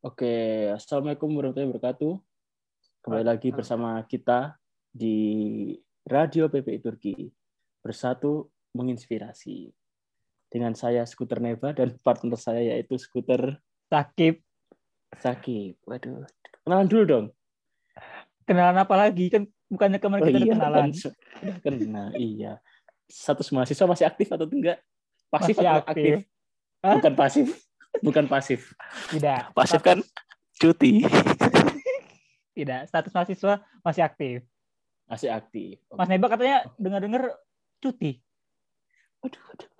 Oke, Assalamualaikum warahmatullahi wabarakatuh. Kembali lagi bersama kita di Radio PPI Turki. Bersatu menginspirasi. Dengan saya Skuter Neva dan partner saya yaitu Skuter Sakip. Sakip. Waduh, kenalan dulu dong. Kenalan apa lagi? Kan bukannya kemarin kita udah kenalan. kan kenal, iya. Satu mahasiswa masih aktif atau enggak? Pasif Masih atau aktif. aktif? Hah? Bukan pasif. Bukan pasif. Tidak. Pasif kan cuti. Tidak. Status mahasiswa masih aktif. Masih aktif. Mas Neba katanya dengar-dengar cuti. Waduh, waduh.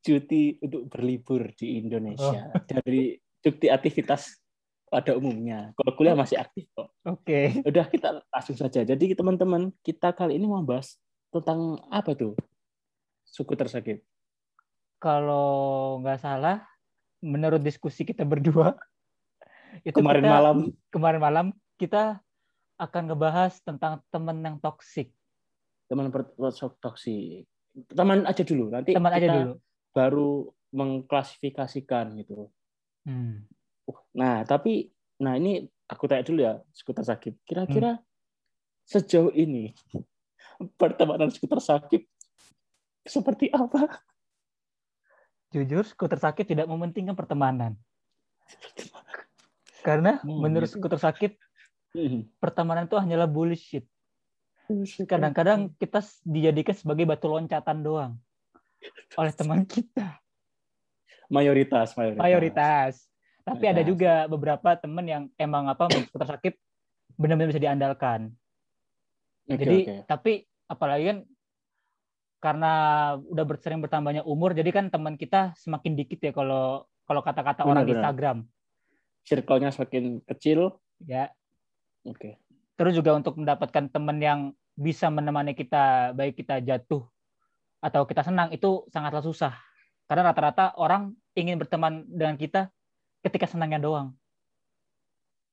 Cuti untuk berlibur di Indonesia dari cuti aktivitas pada umumnya. Kalau kuliah masih aktif kok. Oke. Udah kita langsung saja. Jadi teman-teman, kita kali ini mau bahas tentang apa tuh? Suku tersakit. Kalau nggak salah, menurut diskusi kita berdua, itu Kemarin kita- malam kemarin malam kita akan ngebahas tentang teman yang toksik. teman toksik. Teman aja dulu. Nanti Teman aja kita dulu. baru mengklasifikasikan gitu. Hmm. Nah, tapi nah ini aku tanya dulu ya, skuter sakit. Hmm. Kira-kira sejauh ini pertemanan skuter sakit seperti apa? Jujur, skuter sakit tidak mementingkan pertemanan. Karena Hmm, menurut gitu. skuter sakit, Hmm. pertemanan itu hanyalah bullshit. kadang-kadang kita dijadikan sebagai batu loncatan doang oleh teman kita mayoritas, mayoritas. mayoritas tapi ada juga beberapa teman yang emang apa seputar sakit benar-benar bisa diandalkan Oke, jadi oke. tapi apalagi kan karena udah sering bertambahnya umur jadi kan teman kita semakin dikit ya kalau kalau kata-kata orang benar. Instagram circle-nya semakin kecil. ya Oke. terus juga untuk mendapatkan teman yang bisa menemani kita baik kita jatuh atau kita senang itu sangatlah susah karena rata-rata orang ingin berteman dengan kita ketika senangnya doang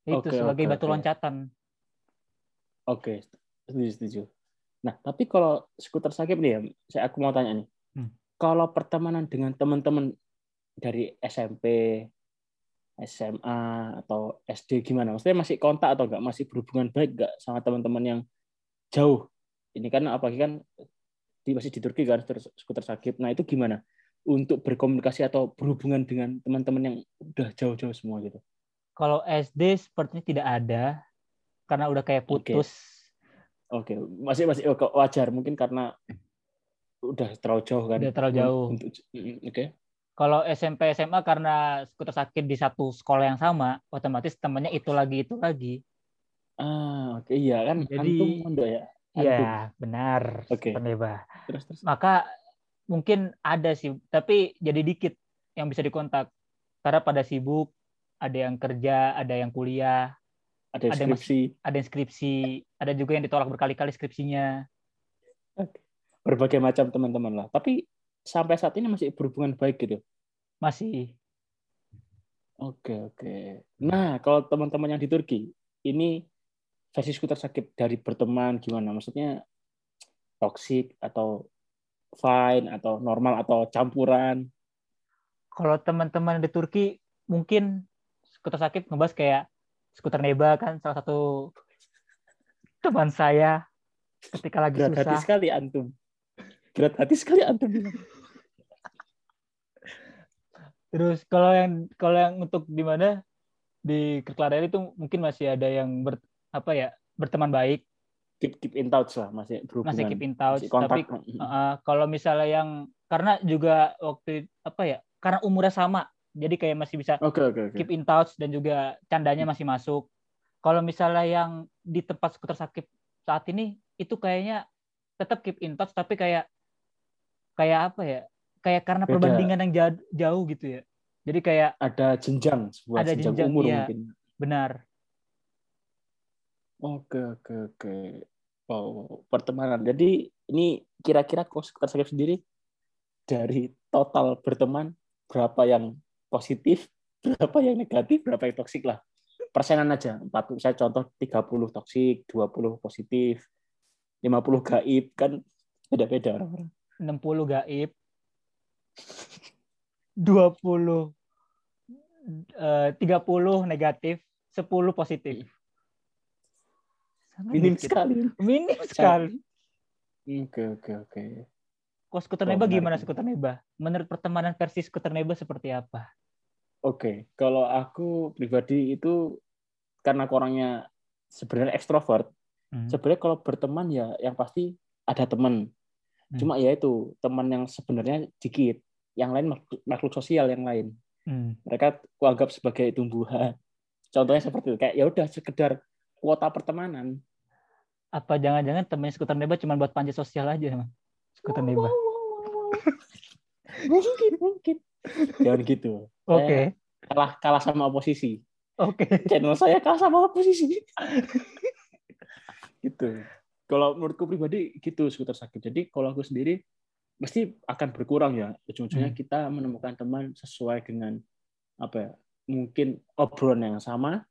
itu Oke, sebagai oke, batu oke. loncatan Oke, setuju, setuju. Nah, tapi kalau skuter sakit nih ya, saya aku mau tanya nih. Hmm. Kalau pertemanan dengan teman-teman dari SMP, SMA atau SD gimana? Maksudnya masih kontak atau enggak? Masih berhubungan baik enggak sama teman-teman yang jauh? Ini kan apalagi kan di masih di Turki kan terus skuter sakit. Nah, itu gimana? Untuk berkomunikasi atau berhubungan dengan teman-teman yang udah jauh-jauh semua gitu. kalau SD sepertinya tidak ada karena udah kayak putus Oke, masih masih oh, wajar mungkin karena udah terlalu jauh kan. Udah terlalu jauh. Untuk- Mm, Oke. kalau SMP SMA karena skuter sakit di satu sekolah yang sama otomatis temannya itu lagi itu lagi Ah, oke iya kan Jadi- antum mondok ya. Iya benar Oke. Peneba. Terus terus. maka mungkin ada sih tapi jadi dikit yang bisa dikontak karena pada sibuk ada yang kerja ada yang kuliah Ada ada yang skripsi, ada yang skripsi ada juga yang ditolak berkali-kali skripsinya berbagai macam teman-teman lah. Tapi sampai saat ini masih berhubungan baik gitu. masih Oke, oke. Nah, kalau teman-teman yang di Turki, ini versi skuter sakit dari berteman gimana? Maksudnya toxic atau fine atau normal atau campuran? kalau teman-teman di Turki mungkin skuter sakit ngebahas kayak skuter neba kan salah satu teman saya ketika lagi Berat hati susah sekali antum. Berat hati sekali antum. terus kalau yang kalau yang untuk di mana di Kerkladaian itu mungkin masih ada yang ber, apa ya berteman baik Keep, keep in touch lah, masih berhubungan. masih keep in touch Masih kontak. tapi uh, kalau misalnya yang karena juga waktu apa ya karena umurnya sama jadi kayak masih bisa Oke, oke, oke. keep in touch dan juga candanya masih masuk kalau misalnya yang di tempat skuter sakit saat ini itu kayaknya tetap keep in touch tapi kayak kayak apa ya kayak karena Beda. perbandingan yang jauh, jauh gitu ya jadi kayak Ada jenjang, sebuah Ada jenjang, jenjang, umur iya. mungkin. benar Oke, oke, oke. Oh, pertemanan. Jadi ini kira-kira kok skuter sakit sendiri dari total berteman berapa yang positif, berapa yang negatif, berapa yang toksik lah. Persenan aja. 40 saya contoh 30 toksik, 20 positif, 50 gaib kan beda-beda orang-orang. 60 gaib 20 eh, 30 negatif, 10 positif. Sangat Minim dikit. sekali. Minim sekali. Oke, oke, oke. Kok skuter neba menarik gimana skuter neba? Menurut pertemanan versi skuter neba seperti apa? Oke, kalau aku pribadi itu karena aku orangnya sebenarnya ekstrovert, Hmm. sebenarnya kalau berteman ya yang pasti ada teman. Hmm. Cuma ya itu teman yang sebenarnya dikit, yang lain makhluk, makhluk sosial yang lain. Hmm. Mereka kuanggap sebagai tumbuhan. Contohnya seperti itu, kayak ya udah sekedar kuota pertemanan. Apa jangan-jangan temennya skuter neba cuma buat panjat sosial aja, Mas? Skuter neba. mungkin, mungkin. Jangan gitu. Oke. Saya kalah kalah sama oposisi. Oke. channel saya kalah sama oposisi. gitu. Kalau menurutku pribadi gitu skuter sakit. Jadi kalau aku sendiri pasti akan berkurang ya. Ujung-ujungnya Hmm. kita menemukan teman sesuai dengan apa ya? Mungkin obrolan yang sama,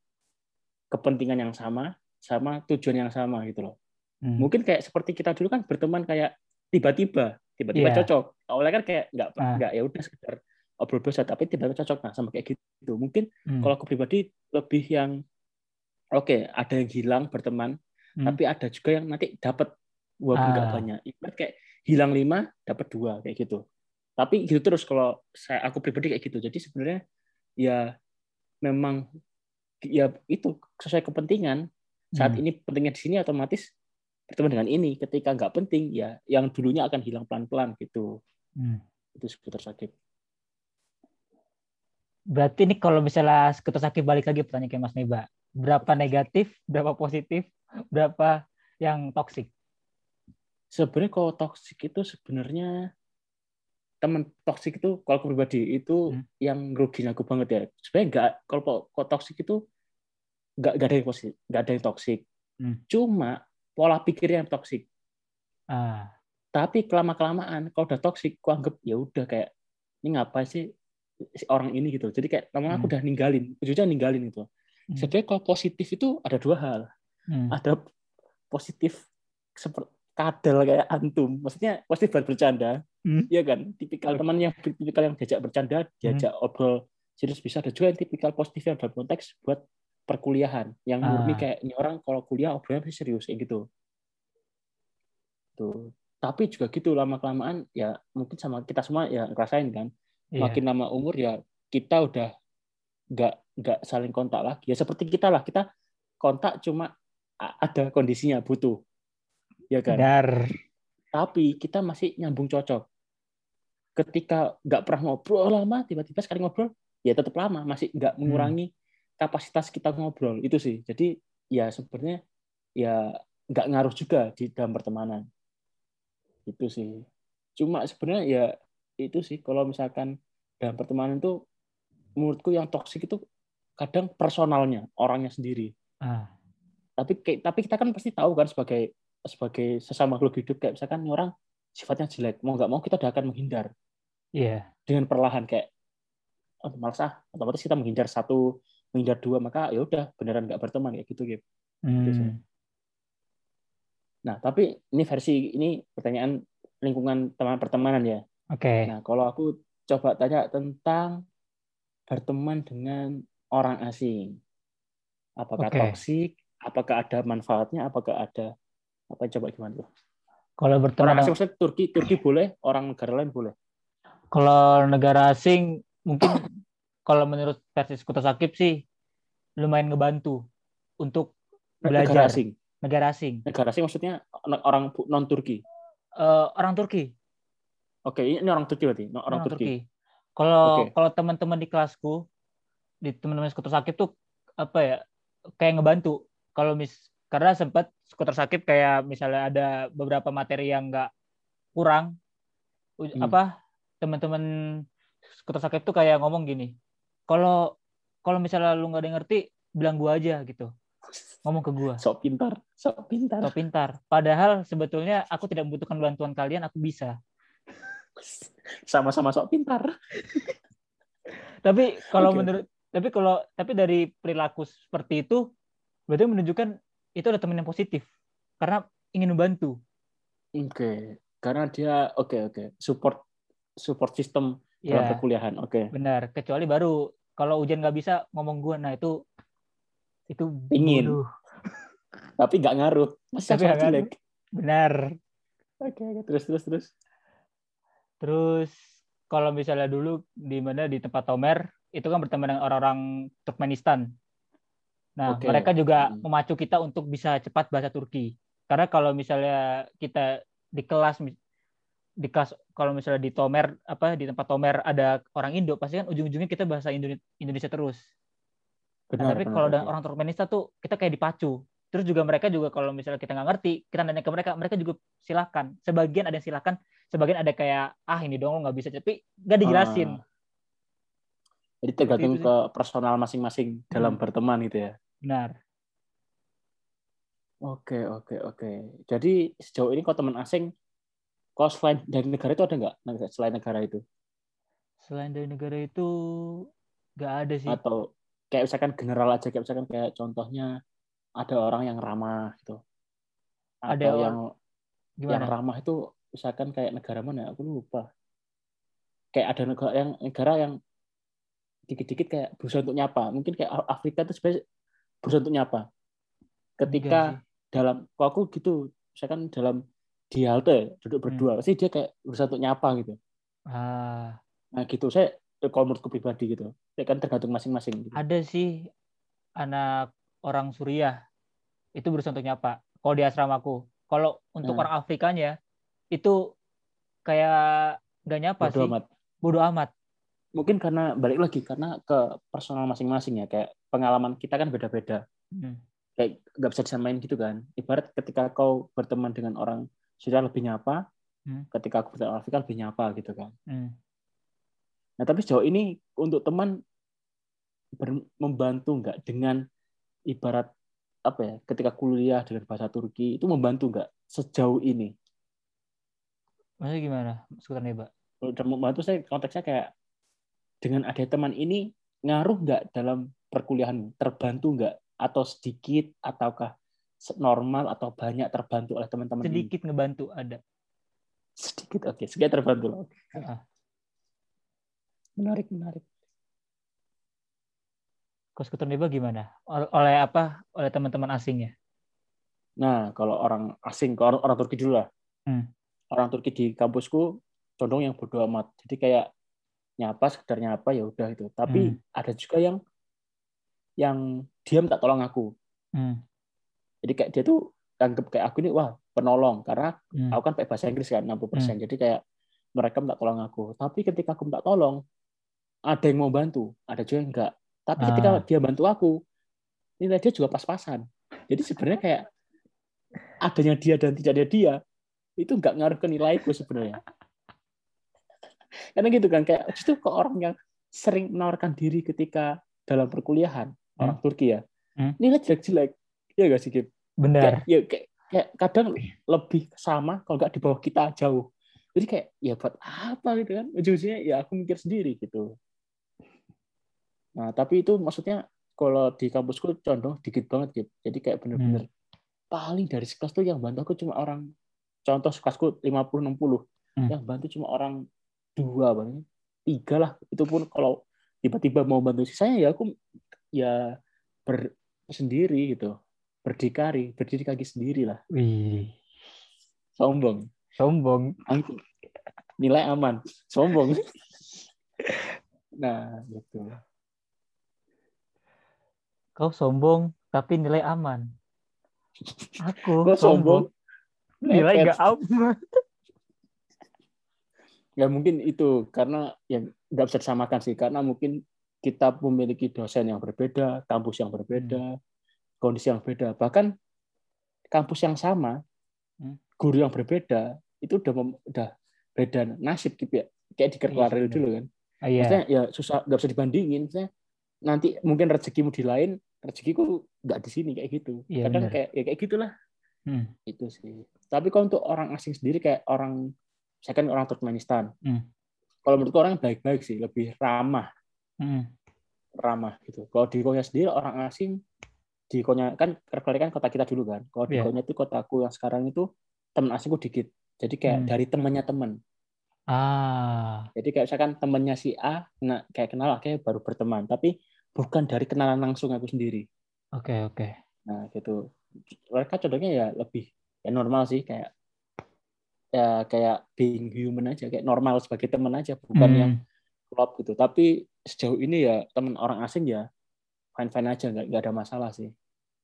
kepentingan yang sama, sama tujuan yang sama gitu loh. Hmm. Mungkin kayak seperti kita dulu kan berteman kayak tiba-tiba, tiba-tiba Iya. cocok. Awalnya kan kayak nggak Ah. nggak ya udah sekedar obrol biasa, tapi tiba-tiba cocok nah sama kayak gitu. Mungkin Hmm. kalau aku pribadi lebih yang oke ada yang hilang berteman Hmm. tapi ada juga yang nanti dapat walaupun nggak Ah. banyak ibarat kayak hilang lima dapat dua kayak gitu tapi gitu terus kalau saya aku pribadi kayak gitu jadi sebenarnya ya memang ya itu sesuai kepentingan saat Hmm. ini pentingnya di sini otomatis berteman dengan ini ketika nggak penting ya yang dulunya akan hilang pelan-pelan gitu Hmm. itu skuter sakit Berarti ini kalau misalnya skuter sakit balik lagi pertanyaan ke Mas Neba. Berapa negatif, berapa positif, berapa yang toksik? sebenarnya kalau toksik itu sebenarnya teman toksik itu kalau aku pribadi itu Hmm. yang ruginya aku banget ya sebenarnya nggak kalau kalau toksik itu nggak nggak ada yang positif nggak ada yang toksik Hmm. cuma pola pikirnya yang toksik Ah, tapi kelama kelamaan kalau udah toksik aku anggap ya udah kayak ini ngapain sih si orang ini gitu. Jadi kayak lama aku Hmm. udah ninggalin ujungnya ninggalin gitu. Hmm. sebenarnya kalau positif itu ada dua hal. Hmm. ada positif seperti kadal kayak antum. Maksudnya positif buat bercanda Hmm. Iya kan? Tipikal teman yang tipikal yang diajak bercanda diajak obrol serius bisa. Ada juga yang tipikal positif yang dalam konteks buat perkuliahan. Yang murni Ah. kayak ini orang kalau kuliah obrolnya pasti serius kayak gitu. Tuh. Tapi juga gitu lama kelamaan ya mungkin sama kita semua ya ngerasain kan Iya. makin lama umur ya kita udah nggak nggak saling kontak lagi. Ya seperti kita lah kita kontak cuma ada kondisinya butuh. Ya kan? Dar. tapi kita masih nyambung cocok. Ketika nggak pernah ngobrol lama tiba-tiba sekali ngobrol ya tetap lama. Masih nggak mengurangi kapasitas kita ngobrol. Itu sih. Jadi ya sebenarnya ya nggak ngaruh juga di dalam pertemanan. Itu sih. Cuma sebenarnya ya itu sih kalau misalkan dalam pertemanan itu menurutku yang toksik itu kadang personalnya orangnya sendiri Ah, tapi kayak tapi kita kan pasti tahu kan sebagai sebagai sesama makhluk hidup kayak misalkan orang sifatnya jelek mau nggak mau kita udah akan menghindar Iya. dengan perlahan kayak oh, malas ah otomatis kita menghindar satu menghindar dua maka ya udah beneran nggak berteman kayak gitu gitu. Hmm. nah tapi ini versi ini pertanyaan lingkungan teman pertemanan ya Oke. nah kalau aku coba tanya tentang berteman dengan orang asing. Apakah Oke. toksik apakah ada manfaatnya? Apakah ada apa coba gimana tuh? Kalau orang berteman asing maksudnya Turki Turki boleh orang negara lain boleh? Kalau negara asing mungkin kalau menurut versi skuter sakit sih lumayan ngebantu untuk negara belajar. asing? Negara asing. Negara asing maksudnya orang non Turki Eh, orang Turki oke ini orang Turki berarti? No, orang, Turki. kalau Oke. kalau teman-teman di kelasku di teman-teman skuter sakit tuh apa ya kayak ngebantu. Kalau mis karena sempat skuter sakit kayak misalnya ada beberapa materi yang nggak kurang Hmm. apa teman-teman skuter sakit tuh kayak ngomong gini kalau kalau misalnya lu nggak ada yang ngerti bilang gua aja gitu. Ngomong ke gua. Sok pintar sok pintar. Atau pintar. Padahal sebetulnya aku tidak membutuhkan bantuan kalian aku bisa sama-sama sok pintar tapi kalau Oke. menurut tapi kalau tapi dari perilaku seperti itu berarti menunjukkan itu ada teman yang positif karena ingin membantu oke karena dia oke oke support support system dalam ya perkuliahan oke benar kecuali baru kalau ujian nggak bisa ngomong gue nah itu itu bodoh. Tapi nggak ngaruh. Masih Tapi nggak ngaruh. benar Oke, oke. Terus, terus, terus. Terus kalau misalnya dulu di mana di tempat Tomer itu kan berteman dengan orang-orang Turkmenistan nah Oke. mereka juga Hmm. memacu kita untuk bisa cepat bahasa Turki karena kalau misalnya kita di kelas di kelas kalau misalnya di Tomer apa di tempat Tomer ada orang Indo pasti kan ujung-ujungnya kita bahasa Indone- Indonesia terus Nah, Benar, tapi benar, kalau dengan orang Turkmenistan tuh kita kayak dipacu. Terus juga mereka juga kalau misalnya kita nggak ngerti, kita nanya ke mereka, mereka juga silakan. Sebagian ada yang silakan, sebagian ada kayak ah ini dong lo nggak bisa, tapi nggak dijelasin. Ah. Jadi tergantung ke personal masing-masing dalam Hmm. berteman gitu ya. Benar. Oke, oke, oke. Jadi sejauh ini kau teman asing, kau selain dari negara itu ada nggak? Neg- Selain negara itu? Selain dari negara itu nggak ada sih. Atau kayak misalkan general aja, kayak misalkan kayak contohnya ada orang yang ramah gitu. Atau Ada orang- yang yang ramah itu misalkan kayak negara mana? Aku lupa. Kayak ada negara yang negara yang dikit-dikit kayak berusaha untuk nyapa. Mungkin kayak Afrika itu sebenarnya berusaha untuk nyapa. Ketika dalam kok aku gitu, misalkan dalam di halte duduk Hmm. berdua, pasti dia kayak berusaha untuk nyapa gitu. Ah, Nah gitu, saya kalau menurutku pribadi gitu, ya kan tergantung masing-masing. Gitu. ada sih anak orang Suriah itu berusaha untuk nyapa. Kalau di asramaku, kalau untuk Hmm. orang Afrikanya itu kayak nggak nyapa Bodo sih. amat. Bodoh amat. Mungkin karena balik lagi karena ke personal masing-masing ya, kayak pengalaman kita kan beda-beda. Hmm. Kayak nggak bisa disamain gitu kan. Ibarat ketika kau berteman dengan orang sudah lebih nyapa, Hmm. ketika aku berteman Afrika lebih nyapa gitu kan. Hmm. Nah tapi sejauh ini untuk teman ber- membantu nggak dengan ibarat apa ya ketika kuliah dengan bahasa Turki itu membantu nggak sejauh ini? Maksudnya gimana? Sekitar neba. Udah membantu saya konteksnya kayak dengan ada teman ini ngaruh nggak dalam perkuliahan terbantu nggak atau sedikit ataukah normal atau banyak terbantu oleh teman-teman ini? Sedikit ngebantu ada. sedikit oke sedikit terbantu loh. Heeh. menarik menarik Kalau skuter neba gimana? Ol- Oleh apa? Oleh teman-teman asingnya. nah kalau orang asing kalau orang, orang Turki dulu lah Hmm. Orang Turki di kampusku condong yang bodoh amat jadi kayak nyapa sekedar nyapa ya udah itu tapi Hmm. ada juga yang yang diam tak tolong aku Hmm. jadi kayak dia tuh anggap kayak aku ini wah penolong karena Hmm. aku kan pakai bahasa Inggris kan 60%. Jadi kayak mereka minta tolong aku. Tapi ketika aku minta tolong, ada yang mau bantu, ada juga yang enggak. Tapi ketika Ah. dia bantu aku, nilai dia juga pas-pasan. Jadi sebenarnya kayak adanya dia dan tidak ada dia itu enggak ngaruh ke nilaiku sebenarnya. Karena gitu kan kayak justru ke orang yang sering menawarkan diri ketika dalam perkuliahan orang Turki ya, Hmm. nilai jelek-jelek. Iya gak sih, Kip? Benar. kayak, ya, kayak, kayak kadang lebih sama kalau nggak di bawah kita jauh jadi kayak ya buat apa gitu kan ujung-ujungnya ya aku mikir sendiri gitu nah tapi itu maksudnya kalau di kampusku condong dikit banget gitu jadi kayak bener-bener paling dari sekelas tuh yang bantu aku cuma orang contoh kelasku 50-60 Hmm. yang bantu cuma orang dua paling tiga lah. Itu pun kalau tiba-tiba mau bantu sisanya ya aku ya ber sendiri gitu. Berdikari berdiri kaki sendiri lah. Wih. sombong. Sombong. Nilai aman. Sombong. Nah gitu. Kau sombong tapi nilai aman. Aku Gua sombong Nilai nggak aman. ya mungkin itu karena yang nggak bisa disamakan sih karena mungkin kita memiliki dosen yang berbeda kampus yang berbeda kondisi yang berbeda bahkan kampus yang sama Hmm. guru yang berbeda itu udah mem- udah beda nasib gitu ya kayak di Iya, benar. dulu kan Ah, iya. Maksudnya ya susah nggak bisa dibandingin. Maksudnya nanti mungkin rezekimu di lain, rezekiku nggak di sini kayak gitu. Iya, Kadang benar. kayak ya kayak gitulah. Hmm. Itu sih. Tapi kalau untuk orang asing sendiri kayak orang saya kan orang Turkmenistan. Hmm. Kalau menurutku orang baik-baik sih, lebih ramah, Hmm. ramah gitu. Kalau di Konya sendiri orang asing di Konya kan kan kota kita dulu kan. Kalau di Iya. Konya itu kotaku yang sekarang itu teman asingku dikit. Jadi kayak Hmm. dari temannya teman. Ah, Jadi kayak misalkan temennya si A, nah, kayak kenal lah, kayak baru berteman, tapi bukan dari kenalan langsung aku sendiri. oke oke. Nah gitu. Mereka contohnya ya lebih ya normal sih kayak ya kayak being human aja, kayak normal sebagai teman aja, bukan Hmm, yang klop gitu. Tapi sejauh ini ya teman orang asing ya fine fine aja, nggak nggak ada masalah sih.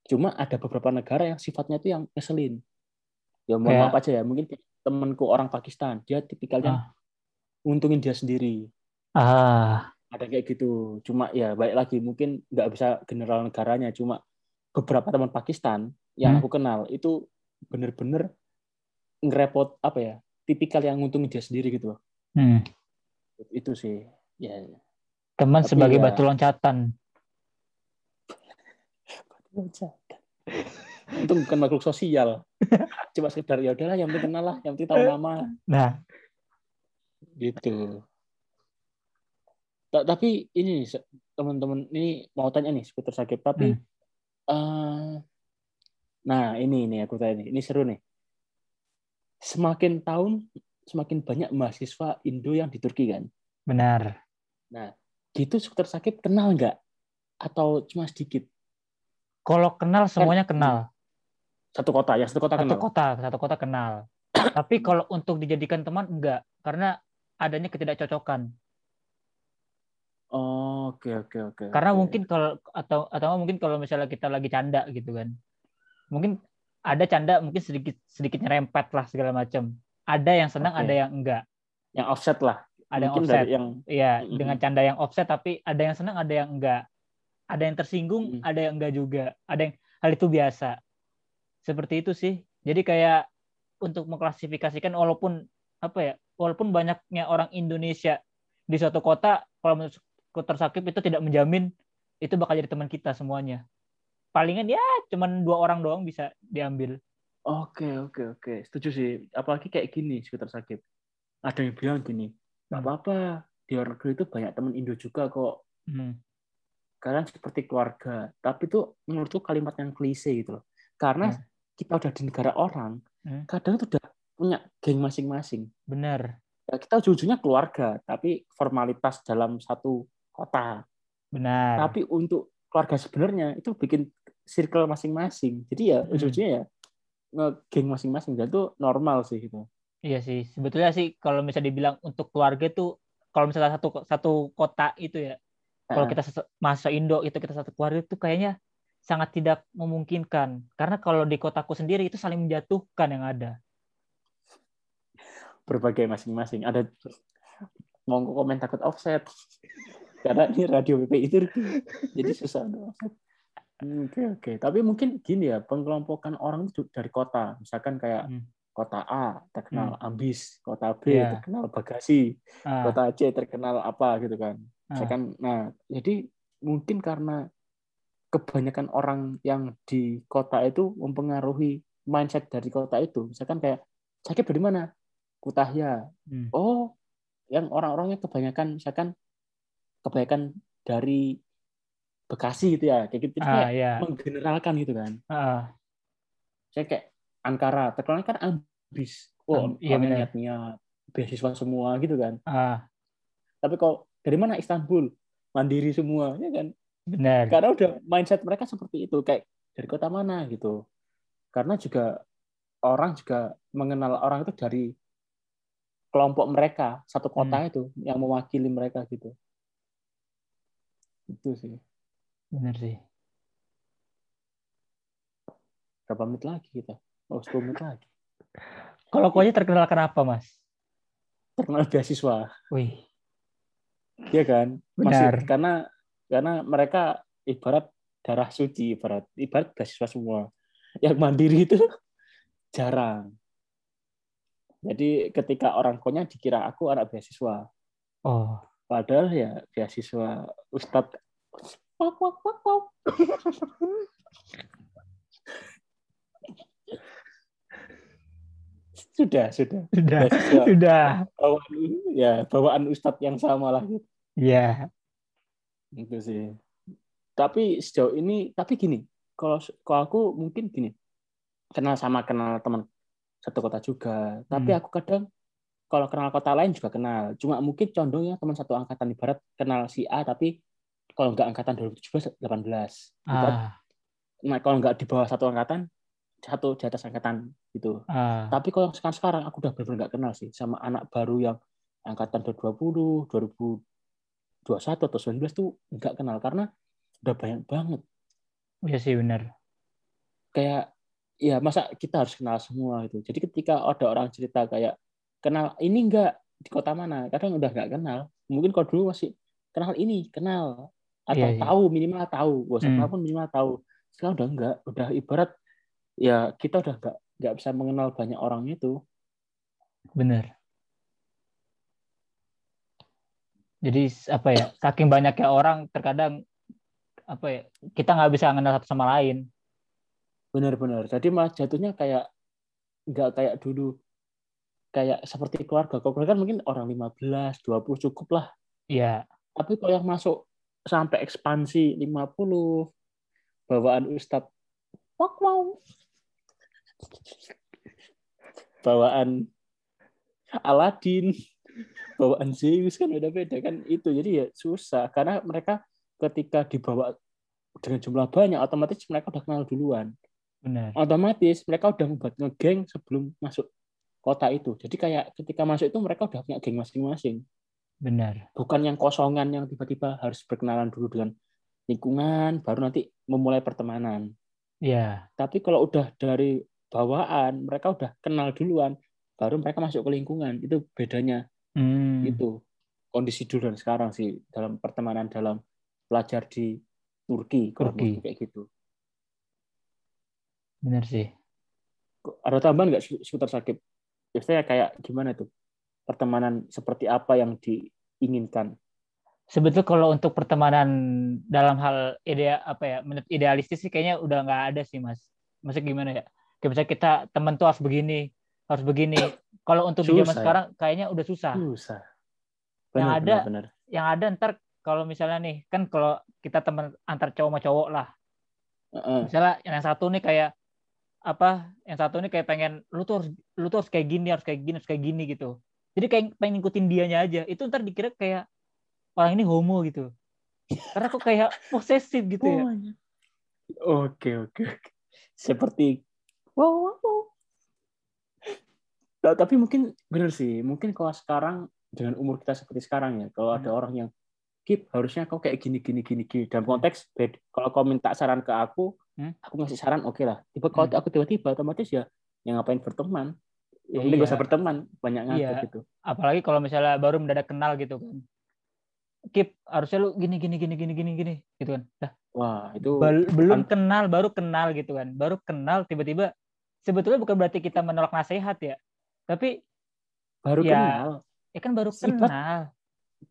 Cuma ada beberapa negara yang sifatnya itu yang ngeselin. Ya mohon Kayak- maaf aja ya, mungkin temanku orang Pakistan, dia tipikalnya untungin dia sendiri. ah, ada kayak gitu cuma ya baik lagi mungkin nggak bisa general negaranya cuma beberapa teman Pakistan yang Hmm. aku kenal itu bener-bener ngerepot apa ya tipikal yang nguntungin dia sendiri gitu loh. Hmm. itu sih ya. Teman Tapi sebagai ya- batu loncatan. untung bukan makhluk sosial. Cuma sekedar ya udahlah yang penting kenal lah yang penting tahu nama. Nah, gitu. Ta- tapi ini teman-teman ini mau tanya nih seputar sakit. Tapi Hmm. Eh, nah ini ini aku tanya nih ini seru nih semakin tahun semakin banyak mahasiswa Indo yang di Turki kan benar. nah gitu seputar sakit kenal nggak atau cuma sedikit Kalau kenal semuanya kenal. satu kota ya satu kota Satu kenal kota, satu kota kenal. Tapi kalau untuk dijadikan teman enggak, karena adanya ketidakcocokan. Oh, oke oke oke Karena oke. mungkin kalau atau atau mungkin kalau misalnya kita lagi canda gitu kan. Mungkin ada canda mungkin sedikit sedikit nyerempet lah segala macam. Ada yang senang, Oke. ada yang enggak. yang offset lah Ada yang Mungkin offset. dari yang Iya, Mm-mm. dengan canda yang offset tapi ada yang senang, ada yang enggak. Ada yang tersinggung, Mm. ada yang enggak juga. Ada yang hal itu biasa. Seperti itu sih. Jadi kayak untuk mengklasifikasikan walaupun apa ya, walaupun banyaknya orang Indonesia di suatu kota, kalau menurut Dr. Sakib itu tidak menjamin itu bakal jadi teman kita semuanya. Palingan ya cuman dua orang doang bisa diambil. Oke oke oke setuju sih apalagi kayak gini sekitar sakit ada yang bilang gini nggak Hmm. apa-apa di luar negeri itu banyak teman Indo juga kok Hmm. kalian seperti keluarga tapi itu menurutku kalimat yang klise gitu loh karena Hmm. kita udah di negara orang Hmm. kadang tuh udah punya geng masing-masing Benar, ya, kita ujung-ujungnya keluarga tapi formalitas dalam satu kota benar. tapi untuk keluarga sebenarnya itu bikin circle masing-masing jadi ya Hmm. ujung-ujungnya ya nge-geng masing-masing dan itu normal sih gitu Iya sih, sebetulnya sih kalau misalnya dibilang untuk keluarga tuh kalau misalnya satu satu kota itu ya, kalau Heeh. kita masa Indo itu kita satu keluarga itu kayaknya sangat tidak memungkinkan. Karena kalau di kotaku sendiri itu saling menjatuhkan yang ada. berbagai masing-masing. Ada mau komen takut offset karena ini radio PPI Turki, jadi susah. Hmm, Oke oke, tapi mungkin gini ya pengelompokan orang itu dari kota, misalkan kayak Hmm. kota A terkenal ambis, kota B Iya. terkenal bagasi, Ah, kota C terkenal apa gitu kan. ah, Misalkan, nah jadi mungkin karena kebanyakan orang yang di kota itu mempengaruhi mindset dari kota itu, misalkan kayak sakit dari mana? Kutahya, hmm. oh yang orang-orangnya kebanyakan misalkan kebanyakan dari Bekasi gitu ya. Kayak gitu. Jadi Ah, kayak ya. menggeneralkan gitu kan. Ah, saya kayak Ankara. Terkenal kan ambis. Oh Am- iya niat niat beasiswa semua gitu kan. Ah, tapi kok dari mana? Istanbul. Mandiri semua ya kan? Benar. karena udah mindset mereka seperti itu. Kayak dari kota mana gitu. Karena juga orang juga mengenal orang itu dari kelompok mereka. Satu kota Hmm. itu yang mewakili mereka gitu itu sih. Benar sih. berapa menit lagi kita. Oh 10 menit lagi. Kalau aja terkenal kenapa, Mas? terkenal beasiswa. Wih, Iya kan? Benar. Masih- karena karena mereka ibarat darah suci ibarat ibarat beasiswa semua. Yang mandiri itu jarang. Jadi ketika orang konya dikira aku anak beasiswa. Oh, padahal ya beasiswa ustadz sudah sudah sudah, Beasiswa. sudah. bawaan ya bawaan ustadz yang sama lah gitu Ya, itu sih tapi sejauh ini tapi gini kalau kalau aku mungkin gini kenal sama kenal teman satu kota juga tapi Hmm. aku kadang kalau kenal kota lain juga kenal. Cuma mungkin condongnya teman satu angkatan ibarat kenal si A tapi kalau nggak angkatan 2017 18. Ibarat, Ah, nah, kalau nggak di bawah satu angkatan satu di atas angkatan gitu. ah, Tapi kalau sekarang sekarang aku udah benar-benar nggak kenal sih sama anak baru yang angkatan 2020, 2021 atau 19 tuh nggak kenal karena udah banyak banget. iya sih benar. Kayak ya masa kita harus kenal semua gitu. Jadi ketika ada orang cerita kayak kenal ini enggak di kota mana, kadang udah nggak kenal. Mungkin kalau dulu masih kenal ini, kenal atau Iya, iya. tahu minimal tahu, gak usah Hmm. pun minimal tahu. Sekarang udah enggak, udah ibarat ya kita udah nggak nggak bisa mengenal banyak orang itu. Benar. Jadi apa ya? Saking banyaknya orang terkadang apa ya? Kita nggak bisa mengenal satu sama lain. Benar-benar. Jadi malah jatuhnya kayak nggak kayak dulu kayak seperti keluarga. Kalau keluarga kan mungkin orang 15, 20 cukup lah. Iya, Tapi kalau yang masuk sampai ekspansi 50 bawaan Ustadz wak wow. Bawaan Aladin, bawaan Zeus kan beda-beda kan itu. Jadi ya susah karena mereka ketika dibawa dengan jumlah banyak otomatis mereka udah kenal duluan benar. otomatis mereka udah membuat ngegeng sebelum masuk kota itu. Jadi kayak ketika masuk itu mereka udah punya geng masing-masing. Benar. Bukan yang kosongan yang tiba-tiba harus berkenalan dulu dengan lingkungan, baru nanti memulai pertemanan. Iya, Tapi kalau udah dari bawaan, mereka udah kenal duluan, baru mereka masuk ke lingkungan. Itu bedanya Hmm, itu kondisi dulu dan sekarang sih dalam pertemanan dalam pelajar di Turki, kalau Turki. kayak gitu. benar sih. Ada tambahan nggak seputar sakit? Biasanya kayak gimana tuh? Pertemanan seperti apa yang diinginkan? Sebetulnya kalau untuk pertemanan dalam hal ide apa ya, menurut idealistis sih kayaknya udah nggak ada sih mas. Maksudnya gimana ya? Kayak misalnya kita temen tuh harus begini, harus begini. Kalau untuk di zaman Susah ya? sekarang kayaknya udah susah. Susah. Yang Benar, ada- benar, benar. Yang ada ntar kalau misalnya nih kan kalau kita temen antar cowok sama cowok lah. Heeh. Misalnya yang satu nih kayak apa? Yang satu nih kayak pengen lu tuh harus lu tuh harus kayak gini, harus kayak gini, harus kayak gini gitu. Jadi kayak pengen ngikutin dianya aja. Itu ntar dikira kayak orang ini homo gitu. Karena kok kayak posesif gitu ya. Oke, oke, oke. Seperti wow, wow, wow. Nah, tapi mungkin benar sih. Mungkin kalau sekarang dengan umur kita seperti sekarang ya, kalau ada orang yang Kip, harusnya kau kayak gini, gini, gini, gini. Dalam konteks, bed- kalau kau minta saran ke aku, Hmm. aku ngasih saran, oke lah. Tiba kalau Hmm. aku tiba-tiba, otomatis ya, yang ngapain berteman? Ya, mending iya. gak usah berteman, banyak ngatur Iya. gitu. Apalagi kalau misalnya baru mendadak kenal gitu kan. Kip, harusnya lu gini gini gini gini gini gini gitu kan. Dah, Wah, itu bal- belum kenal, baru kenal gitu kan. Baru kenal tiba-tiba sebetulnya bukan berarti kita menolak nasihat ya. Tapi baru ya, kenal. ya kan baru Sifat- kenal.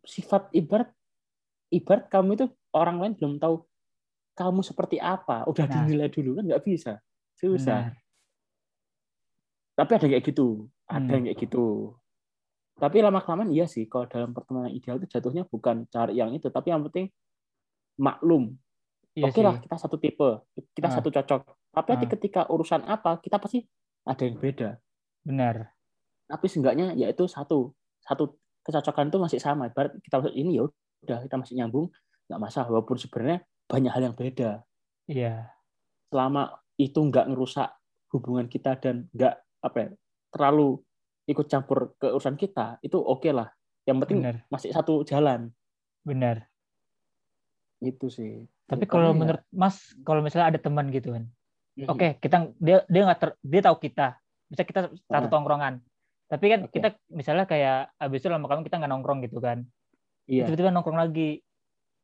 Sifat ibarat, ibarat kamu itu orang lain belum tahu kamu seperti apa, udah Nah. dinilai dulu kan nggak bisa, susah. Benar. Tapi ada yang kayak gitu, ada Hmm. yang kayak gitu. Tapi lama kelamaan iya sih, kalau dalam pertemanan ideal itu jatuhnya bukan cari yang itu, tapi yang penting maklum. Iya Oke sih. lah, kita satu tipe, kita Ah. satu cocok. Tapi Ah. ketika urusan apa, kita pasti ada yang beda. Benar. Tapi seenggaknya yaitu satu, satu kecocokan itu masih sama. Ibarat kita masuk ini ya udah kita masih nyambung, nggak masalah. Walaupun sebenarnya banyak hal yang beda. Iya. Selama itu nggak ngerusak hubungan kita dan nggak apa ya, terlalu ikut campur ke urusan kita, itu oke lah. Yang penting Benar. masih satu jalan. Benar. Itu sih. Tapi Ya, kalau ya- menurut Mas, kalau misalnya ada teman gitu kan. Oke, kita dia dia nggak ter- dia tahu kita. Bisa kita satu Ah. tongkrongan. Tapi kan Oke. kita misalnya kayak abis itu lama-lama kita nggak nongkrong gitu kan. Iya. tiba-tiba nongkrong lagi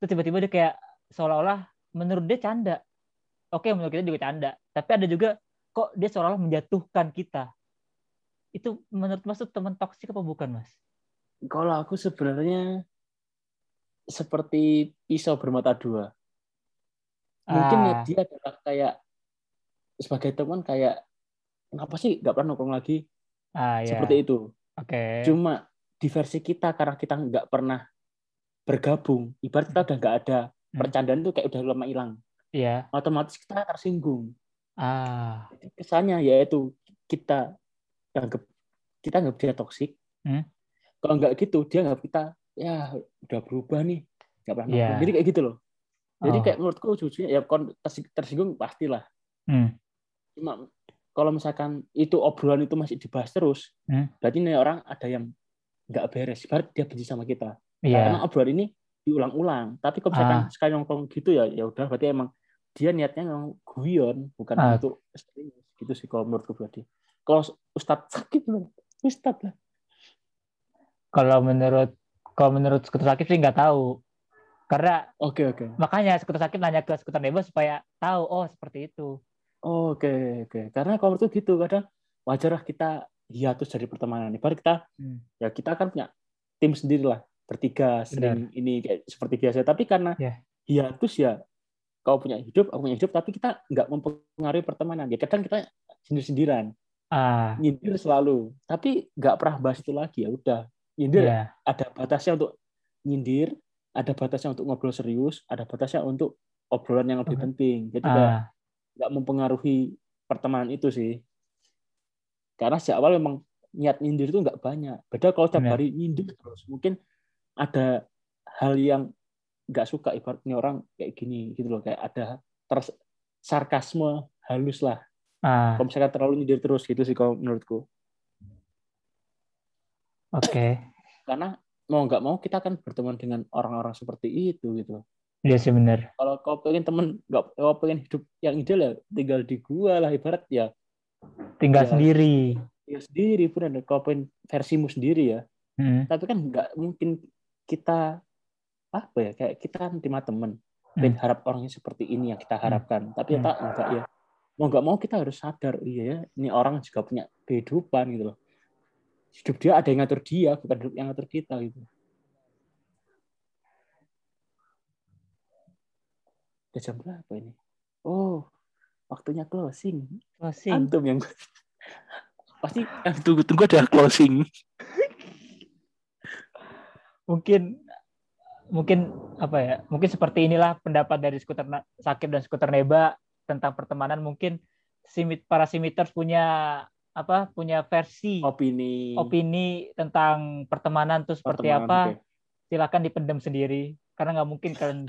terus tiba-tiba dia kayak seolah-olah menurut dia canda. Oke menurut kita juga canda. Tapi ada juga kok dia seolah-olah menjatuhkan kita. Itu menurut mas tuh teman toksik apa bukan mas? Kalau aku sebenarnya seperti pisau bermata dua. Mungkin Ah. dia adalah kayak sebagai teman kayak kenapa sih nggak pernah nongkrong lagi? Ah ya. Seperti itu. oke. Cuma di versi kita karena kita nggak pernah bergabung, ibarat kita udah nggak ada Hmm. percandaan itu kayak udah lama hilang, iya otomatis kita tersinggung. ah kesannya yaitu kita anggap kita anggap dia toksik, Hmm? Kalau nggak gitu, dia nggak kita, ya udah berubah nih, nggak pernah yeah. Jadi kayak gitu loh. Jadi oh. kayak menurutku jujurnya ya tersinggung pastilah. Hmm. Cuma kalau misalkan itu obrolan itu masih dibahas terus, hmm. berarti ini orang ada yang nggak beres. Berarti dia benci sama kita. Yeah. Karena obrolan ini diulang-ulang. Tapi kalau misalkan ah. sekali nongkrong gitu ya, ya udah berarti emang dia niatnya yang guyon, bukan ah. untuk gitu sih kalau menurutku berarti. Kalau Ustadz sakit Ustadz lah. Kalau menurut kalau menurut skuter sakit sih nggak tahu. Karena oke okay, oke. Okay. Makanya skuter sakit nanya ke skuter Nebo supaya tahu oh seperti itu. Oke okay, oke. Okay. Karena kalau itu gitu kadang wajar lah kita hiatus dari pertemanan. Baru kita hmm. ya kita kan punya tim sendiri lah bertiga sering Benar. ini kayak seperti biasa. Tapi karena yeah. hiatus ya kau punya hidup, aku punya hidup, tapi kita nggak mempengaruhi pertemanan. Ya kadang kita sendiri-sendirian. Ah. Nyindir selalu. Tapi nggak pernah bahas itu lagi ya udah nyindir yeah. ada batasnya untuk nyindir, ada batasnya untuk ngobrol serius, ada batasnya untuk obrolan yang lebih penting. Jadi uh. nggak mempengaruhi pertemanan itu sih. Karena sejak awal memang niat nyindir itu nggak banyak. Beda kalau tiap hari nyindir terus, mungkin ada hal yang nggak suka ibaratnya orang kayak gini gitu loh, kayak ada terus sarkasme halus lah. Uh. Kalau misalkan terlalu nyindir terus gitu sih kalau menurutku. Oke. Okay. Karena mau nggak mau kita akan berteman dengan orang-orang seperti itu gitu. Iya sih benar. Kalau kau pengen temen nggak kau pengen hidup yang ideal ya tinggal di gua lah ibarat ya. Tinggal ya, sendiri. Ya sendiri pun Kau pengen versimu sendiri ya. Hmm. Tapi kan nggak mungkin kita apa ya kayak kita terima temen. Hmm. harap orangnya seperti ini yang kita harapkan. Hmm. Tapi ya tak enggak ya. Mau nggak mau kita harus sadar iya ya ini orang juga punya kehidupan gitu loh hidup dia ada yang ngatur dia bukan hidup yang ngatur kita gitu udah jam berapa ini oh waktunya closing closing antum yang pasti yang tunggu-tunggu ada closing mungkin mungkin apa ya mungkin seperti inilah pendapat dari skuter sakit dan skuter neba tentang pertemanan. Mungkin simit para simiters punya apa punya versi opini. opini tentang pertemanan tuh seperti pertemanan, apa. okay. silakan dipendam sendiri karena nggak mungkin kalian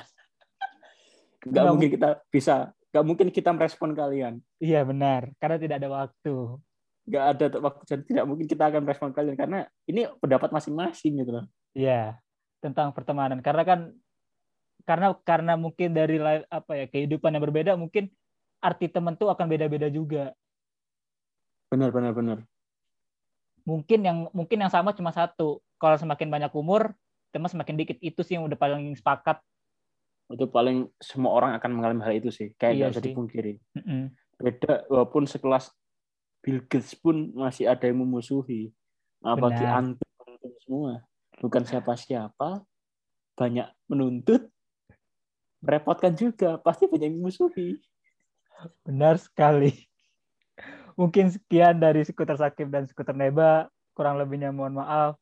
nggak mungkin kita bisa nggak mungkin kita merespon kalian. Iya benar karena tidak ada waktu. Nggak ada waktu dan tidak mungkin kita akan merespon kalian karena ini pendapat masing-masing gitu loh iya tentang pertemanan karena kan karena karena mungkin dari apa ya kehidupan yang berbeda mungkin arti teman tuh akan beda-beda juga Benar, benar, benar. Mungkin yang mungkin yang sama cuma satu. Kalau semakin banyak umur, teman semakin dikit itu sih yang udah paling sepakat. Itu paling semua orang akan mengalami hal itu sih. Kayak iya bisa dipungkiri. Mm -hmm. Beda walaupun sekelas Bill Gates pun masih ada yang memusuhi. Apalagi antum semua. Bukan siapa-siapa, banyak menuntut, merepotkan juga. Pasti banyak yang memusuhi. Benar sekali mungkin sekian dari skuter Sakib dan skuter Neba. Kurang lebihnya mohon maaf.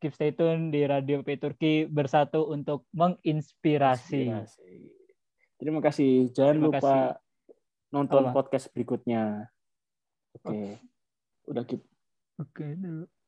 Keep stay tune di Radio P Turki bersatu untuk menginspirasi. Inspirasi. Terima kasih. Jangan Terima lupa kasih. nonton Allah. podcast berikutnya. Oke. Okay. Udah keep. Oke okay,